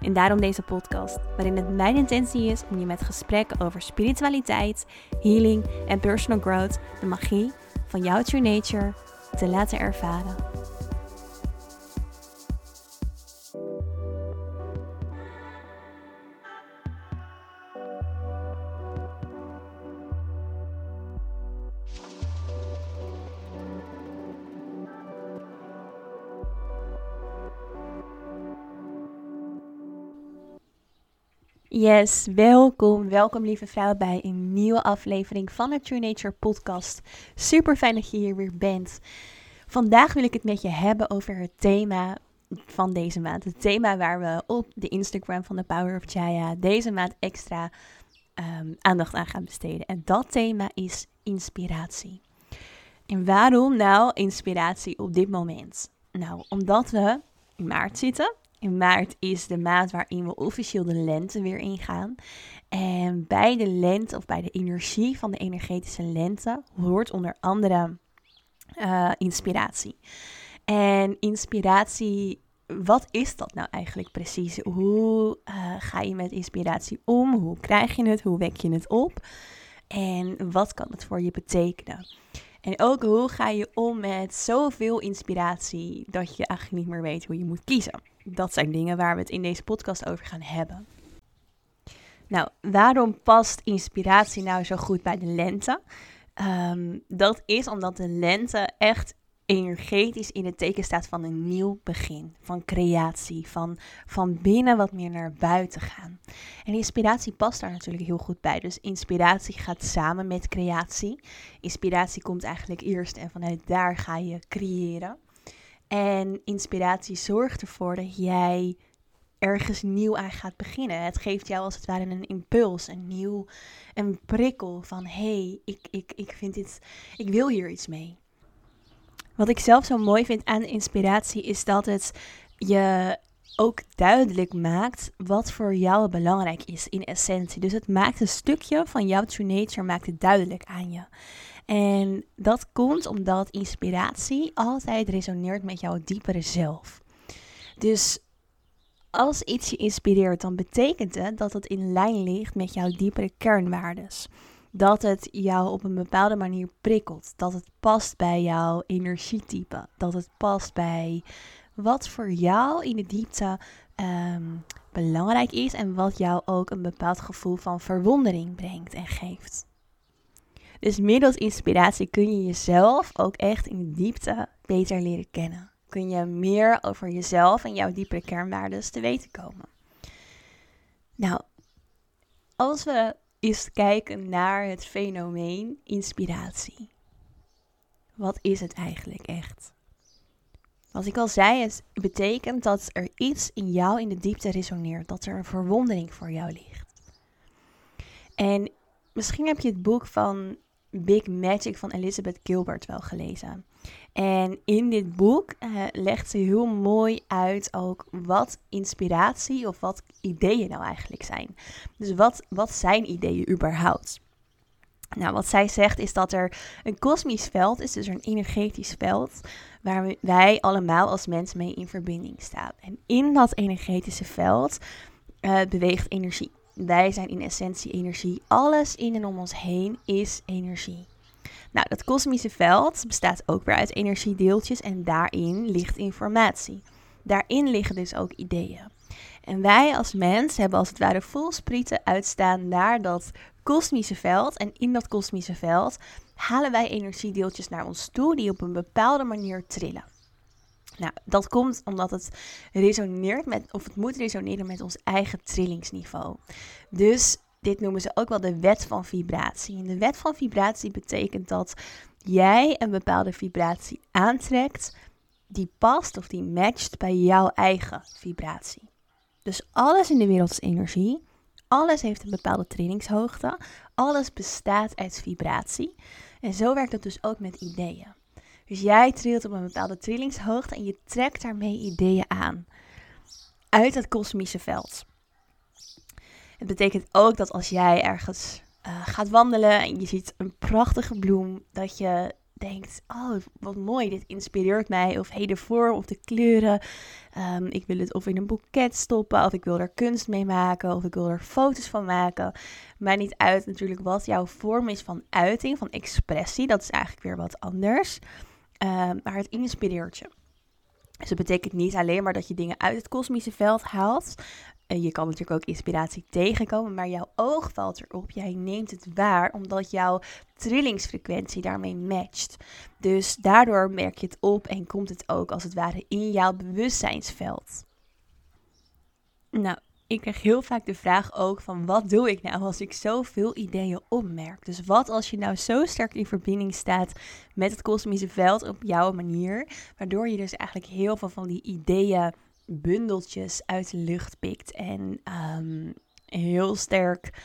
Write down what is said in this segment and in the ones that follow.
En daarom deze podcast, waarin het mijn intentie is om je met gesprekken over spiritualiteit, healing en personal growth de magie van jouw true nature te laten ervaren. Yes, welkom, welkom lieve vrouw bij een nieuwe aflevering van de True Nature podcast. Super fijn dat je hier weer bent. Vandaag wil ik het met je hebben over het thema van deze maand. Het thema waar we op de Instagram van de Power of Jaya deze maand extra um, aandacht aan gaan besteden. En dat thema is inspiratie. En waarom nou inspiratie op dit moment? Nou, omdat we in maart zitten. In maart is de maand waarin we officieel de lente weer ingaan. En bij de lente of bij de energie van de energetische lente hoort onder andere uh, inspiratie. En inspiratie, wat is dat nou eigenlijk precies? Hoe uh, ga je met inspiratie om? Hoe krijg je het? Hoe wek je het op? En wat kan het voor je betekenen? En ook hoe ga je om met zoveel inspiratie dat je eigenlijk niet meer weet hoe je moet kiezen? Dat zijn dingen waar we het in deze podcast over gaan hebben. Nou, waarom past inspiratie nou zo goed bij de lente? Um, dat is omdat de lente echt energetisch in het teken staat van een nieuw begin, van creatie, van van binnen wat meer naar buiten gaan. En inspiratie past daar natuurlijk heel goed bij. Dus inspiratie gaat samen met creatie. Inspiratie komt eigenlijk eerst en vanuit daar ga je creëren. En inspiratie zorgt ervoor dat jij ergens nieuw aan gaat beginnen. Het geeft jou als het ware een impuls, een nieuw, een prikkel van hé, hey, ik, ik, ik vind dit, ik wil hier iets mee. Wat ik zelf zo mooi vind aan inspiratie is dat het je ook duidelijk maakt wat voor jou belangrijk is in essentie. Dus het maakt een stukje van jouw true nature maakt het duidelijk aan je. En dat komt omdat inspiratie altijd resoneert met jouw diepere zelf. Dus als iets je inspireert, dan betekent het dat het in lijn ligt met jouw diepere kernwaardes. Dat het jou op een bepaalde manier prikkelt. Dat het past bij jouw energietype. Dat het past bij wat voor jou in de diepte um, belangrijk is en wat jou ook een bepaald gevoel van verwondering brengt en geeft. Dus middels inspiratie kun je jezelf ook echt in de diepte beter leren kennen. Kun je meer over jezelf en jouw diepere kernwaarden te weten komen. Nou, als we eens kijken naar het fenomeen inspiratie. Wat is het eigenlijk echt? Wat ik al zei, het betekent dat er iets in jou in de diepte resoneert. Dat er een verwondering voor jou ligt. En misschien heb je het boek van Big Magic van Elizabeth Gilbert wel gelezen. En in dit boek uh, legt ze heel mooi uit ook wat inspiratie of wat ideeën nou eigenlijk zijn. Dus wat, wat zijn ideeën überhaupt? Nou, wat zij zegt is dat er een kosmisch veld is, dus een energetisch veld, waar wij allemaal als mens mee in verbinding staan. En in dat energetische veld uh, beweegt energie. Wij zijn in essentie energie. Alles in en om ons heen is energie. Nou, dat kosmische veld bestaat ook weer uit energiedeeltjes en daarin ligt informatie. Daarin liggen dus ook ideeën. En wij als mens hebben als het ware vol sprieten uitstaan naar dat kosmische veld. En in dat kosmische veld halen wij energiedeeltjes naar ons toe die op een bepaalde manier trillen. Nou, dat komt omdat het resoneert met, of het moet resoneren met ons eigen trillingsniveau. Dus dit noemen ze ook wel de wet van vibratie. En de wet van vibratie betekent dat jij een bepaalde vibratie aantrekt die past of die matcht bij jouw eigen vibratie. Dus alles in de wereld is energie. Alles heeft een bepaalde trainingshoogte. Alles bestaat uit vibratie. En zo werkt het dus ook met ideeën. Dus jij trilt op een bepaalde trillingshoogte en je trekt daarmee ideeën aan. Uit het kosmische veld. Het betekent ook dat als jij ergens uh, gaat wandelen en je ziet een prachtige bloem, dat je denkt, oh wat mooi, dit inspireert mij. Of hey, de vorm of de kleuren. Um, ik wil het of in een boeket stoppen, of ik wil er kunst mee maken, of ik wil er foto's van maken. Maar niet uit natuurlijk wat jouw vorm is van uiting, van expressie. Dat is eigenlijk weer wat anders. Um, maar het inspireert je. Dus dat betekent niet alleen maar dat je dingen uit het kosmische veld haalt, en je kan natuurlijk ook inspiratie tegenkomen, maar jouw oog valt erop. Jij neemt het waar omdat jouw trillingsfrequentie daarmee matcht. Dus daardoor merk je het op en komt het ook als het ware in jouw bewustzijnsveld. Nou, ik krijg heel vaak de vraag ook van wat doe ik nou als ik zoveel ideeën opmerk? Dus wat als je nou zo sterk in verbinding staat met het kosmische veld op jouw manier, waardoor je dus eigenlijk heel veel van die ideeën bundeltjes uit de lucht pikt. En um, heel sterk,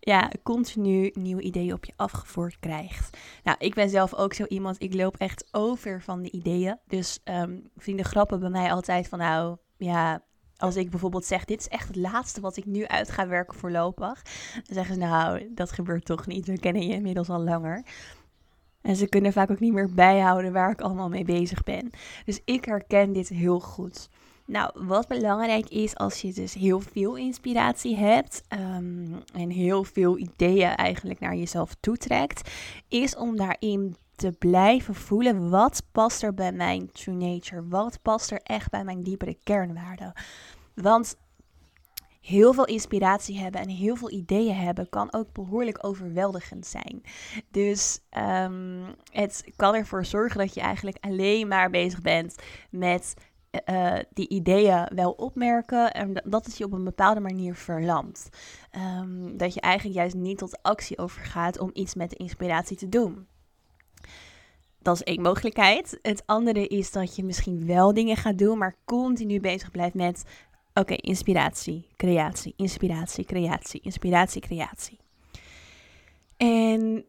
ja, continu nieuwe ideeën op je afgevoerd krijgt. Nou, ik ben zelf ook zo iemand, ik loop echt over van de ideeën. Dus um, vrienden grappen bij mij altijd van, nou, ja, als ik bijvoorbeeld zeg, dit is echt het laatste wat ik nu uit ga werken voorlopig. Dan zeggen ze, nou, dat gebeurt toch niet. We kennen je inmiddels al langer. En ze kunnen vaak ook niet meer bijhouden waar ik allemaal mee bezig ben. Dus ik herken dit heel goed. Nou, wat belangrijk is als je dus heel veel inspiratie hebt um, en heel veel ideeën eigenlijk naar jezelf toetrekt, is om daarin te blijven voelen wat past er bij mijn true nature, wat past er echt bij mijn diepere kernwaarden. Want heel veel inspiratie hebben en heel veel ideeën hebben kan ook behoorlijk overweldigend zijn. Dus um, het kan ervoor zorgen dat je eigenlijk alleen maar bezig bent met uh, die ideeën wel opmerken en dat het je op een bepaalde manier verlamt. Um, dat je eigenlijk juist niet tot actie overgaat om iets met de inspiratie te doen. Dat is één mogelijkheid. Het andere is dat je misschien wel dingen gaat doen, maar continu bezig blijft met: oké, inspiratie, creatie, inspiratie, creatie, inspiratie, creatie. En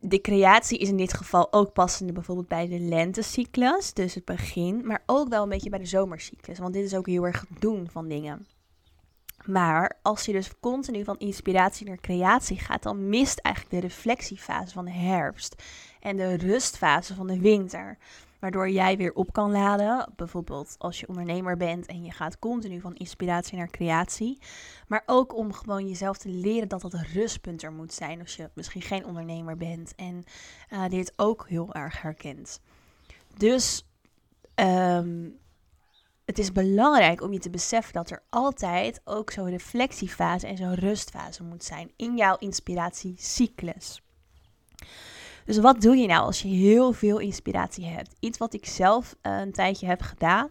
de creatie is in dit geval ook passende bijvoorbeeld bij de lentecyclus, dus het begin, maar ook wel een beetje bij de zomercyclus, want dit is ook heel erg het doen van dingen. Maar als je dus continu van inspiratie naar creatie gaat, dan mist eigenlijk de reflectiefase van de herfst en de rustfase van de winter. Waardoor jij weer op kan laden. Bijvoorbeeld als je ondernemer bent en je gaat continu van inspiratie naar creatie. Maar ook om gewoon jezelf te leren dat dat rustpunt er moet zijn. Als je misschien geen ondernemer bent en uh, dit ook heel erg herkent. Dus um, het is belangrijk om je te beseffen dat er altijd ook zo'n reflectiefase en zo'n rustfase moet zijn in jouw inspiratiecyclus. Dus wat doe je nou als je heel veel inspiratie hebt? Iets wat ik zelf uh, een tijdje heb gedaan,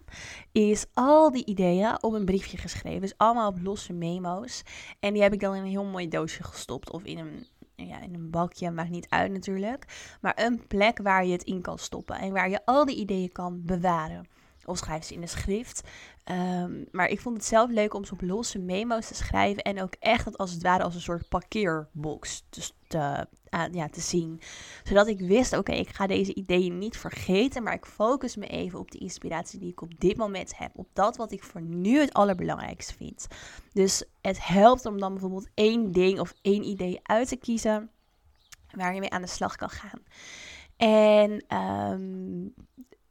is al die ideeën op een briefje geschreven. Dus allemaal op losse memo's. En die heb ik dan in een heel mooi doosje gestopt of in een ja, in een bakje, maakt niet uit natuurlijk. Maar een plek waar je het in kan stoppen en waar je al die ideeën kan bewaren. Of schrijf ze in de schrift. Um, maar ik vond het zelf leuk om ze op losse memo's te schrijven. En ook echt het als het ware als een soort parkeerbox te, te, ja, te zien. Zodat ik wist, oké, ik ga deze ideeën niet vergeten. Maar ik focus me even op de inspiratie die ik op dit moment heb. Op dat wat ik voor nu het allerbelangrijkste vind. Dus het helpt om dan bijvoorbeeld één ding of één idee uit te kiezen. Waar je mee aan de slag kan gaan. En um,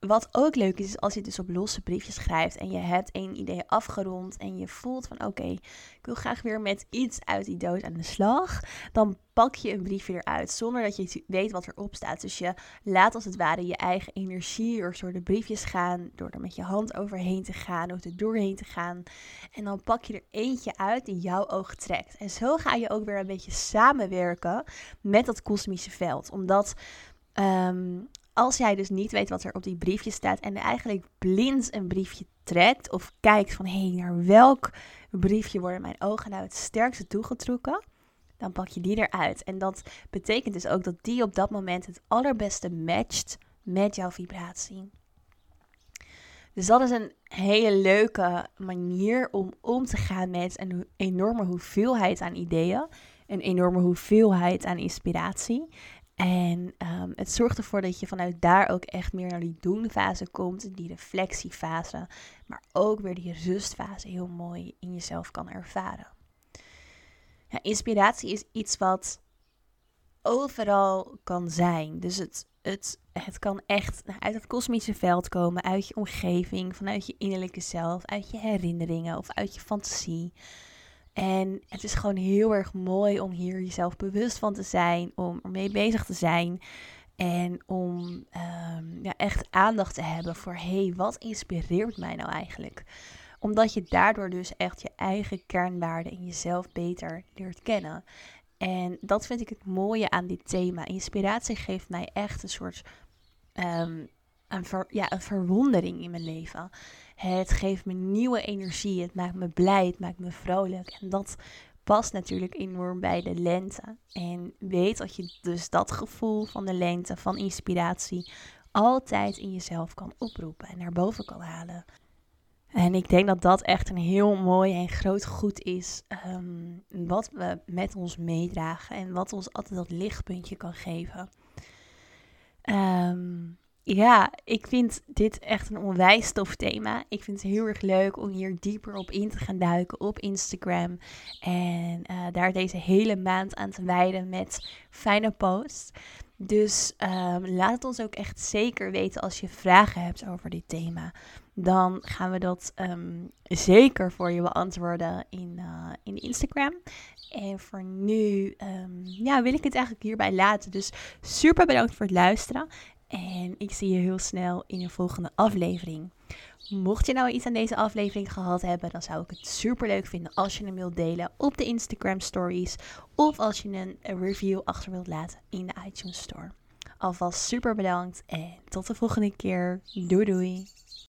wat ook leuk is, is als je dus op losse briefjes schrijft en je hebt één idee afgerond en je voelt van oké, ik wil graag weer met iets uit die doos aan de slag, dan pak je een briefje eruit zonder dat je weet wat erop staat. Dus je laat als het ware je eigen energie door de briefjes gaan, door er met je hand overheen te gaan of er doorheen te gaan. En dan pak je er eentje uit die jouw oog trekt. En zo ga je ook weer een beetje samenwerken met dat kosmische veld, omdat um, als jij dus niet weet wat er op die briefje staat en eigenlijk blind een briefje trekt of kijkt van hé, hey, naar welk briefje worden mijn ogen nou het sterkste toegetrokken, dan pak je die eruit. En dat betekent dus ook dat die op dat moment het allerbeste matcht met jouw vibratie. Dus dat is een hele leuke manier om om te gaan met een enorme hoeveelheid aan ideeën. Een enorme hoeveelheid aan inspiratie. En um, het zorgt ervoor dat je vanuit daar ook echt meer naar die doenfase komt, die reflectiefase, maar ook weer die rustfase heel mooi in jezelf kan ervaren. Ja, inspiratie is iets wat overal kan zijn. Dus het, het, het kan echt uit het kosmische veld komen, uit je omgeving, vanuit je innerlijke zelf, uit je herinneringen of uit je fantasie. En het is gewoon heel erg mooi om hier jezelf bewust van te zijn, om ermee bezig te zijn. En om um, ja, echt aandacht te hebben voor, hé, hey, wat inspireert mij nou eigenlijk? Omdat je daardoor dus echt je eigen kernwaarden in jezelf beter leert kennen. En dat vind ik het mooie aan dit thema. Inspiratie geeft mij echt een soort um, een, ja, een verwondering in mijn leven. Het geeft me nieuwe energie. Het maakt me blij. Het maakt me vrolijk. En dat past natuurlijk enorm bij de lente. En weet dat je dus dat gevoel van de lente, van inspiratie, altijd in jezelf kan oproepen en naar boven kan halen. En ik denk dat dat echt een heel mooi en groot goed is. Um, wat we met ons meedragen en wat ons altijd dat lichtpuntje kan geven. Um, ja, ik vind dit echt een onwijs tof thema. Ik vind het heel erg leuk om hier dieper op in te gaan duiken op Instagram. En uh, daar deze hele maand aan te wijden met fijne posts. Dus um, laat het ons ook echt zeker weten als je vragen hebt over dit thema. Dan gaan we dat um, zeker voor je beantwoorden in, uh, in Instagram. En voor nu um, ja, wil ik het eigenlijk hierbij laten. Dus super bedankt voor het luisteren. En ik zie je heel snel in een volgende aflevering. Mocht je nou iets aan deze aflevering gehad hebben, dan zou ik het super leuk vinden als je hem wilt delen op de Instagram stories. Of als je een review achter wilt laten in de iTunes Store. Alvast super bedankt en tot de volgende keer. Doei doei.